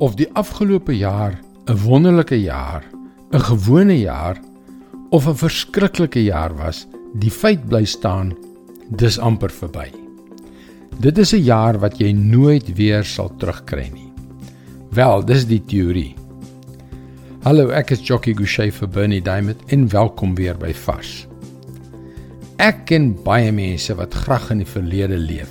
Of die afgelope jaar 'n wonderlike jaar, 'n gewone jaar of 'n verskriklike jaar was, die feit bly staan, dis amper verby. Dit is 'n jaar wat jy nooit weer sal terugkry nie. Wel, dis die teorie. Hallo, ek is Jockey Gouchee vir Bernie Diamond en welkom weer by Vars. Ek ken baie mense wat graag in die verlede leef.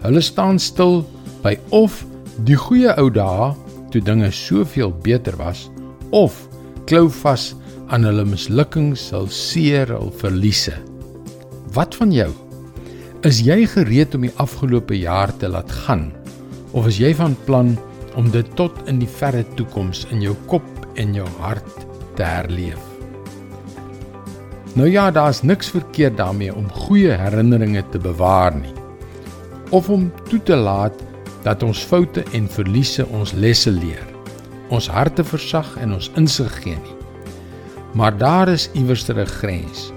Hulle staan stil by of die goeie ou dae toe dinge soveel beter was of klou vas aan hulle mislukkings, hul seer, hul verliese. Wat van jou? Is jy gereed om die afgelope jaar te laat gaan of is jy van plan om dit tot in die verre toekoms in jou kop en jou hart te herleef? Nou ja, daar's niks verkeerd daarmee om goeie herinneringe te bewaar nie of om toe te laat dat ons foute en verliese ons lesse leer. Ons harte versag en ons insig gee nie. Maar daar is iewers 'n grens.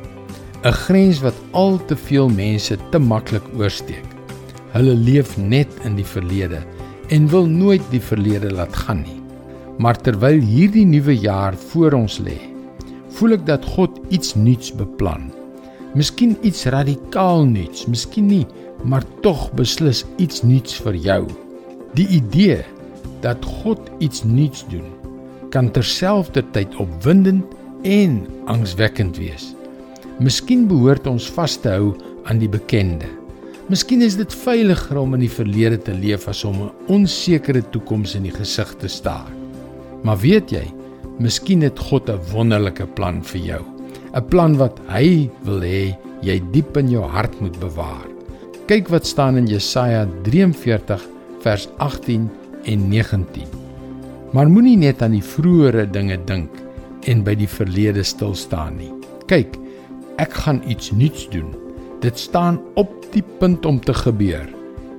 'n Grens wat al te veel mense te maklik oorsteek. Hulle leef net in die verlede en wil nooit die verlede laat gaan nie. Maar terwyl hierdie nuwe jaar voor ons lê, voel ek dat God iets nuuts beplan. Miskien iets radikaal nuuts, miskien nie maar tog beslis iets nuuts vir jou. Die idee dat God iets nuuts doen, kan terselfdertyd opwindend en angswekkend wees. Miskien behoort ons vas te hou aan die bekende. Miskien is dit veiliger om in die verlede te leef as om 'n onsekere toekoms in die gesig te staar. Maar weet jy, miskien het God 'n wonderlike plan vir jou. 'n Plan wat hy wil hê jy diep in jou hart moet bewaar. Kyk wat staan in Jesaja 43 vers 18 en 19. Maar moenie net aan die vroeëre dinge dink en by die verlede stil staan nie. Kyk, ek gaan iets nuuts doen. Dit staan op die punt om te gebeur.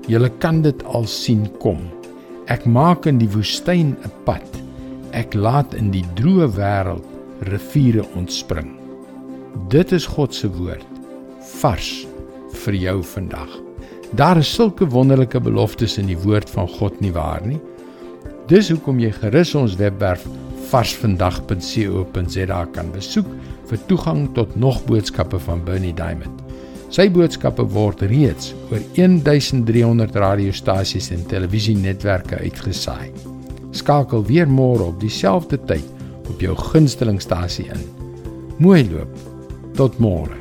Julle kan dit al sien kom. Ek maak in die woestyn 'n pad. Ek laat in die droë wêreld riviere ontspring. Dit is God se woord. Vars vir jou vandag. Daar is sulke wonderlike beloftes in die woord van God nie waar nie. Dis hoekom jy gerus ons webwerf varsvandag.co.za kan besoek vir toegang tot nog boodskappe van Bernie Diamond. Sy boodskappe word reeds oor 1300 radiostasies en televisienetwerke uitgesaai. Skakel weer môre op dieselfde tyd op jou gunstelingstasie in. Mooi loop. Tot môre.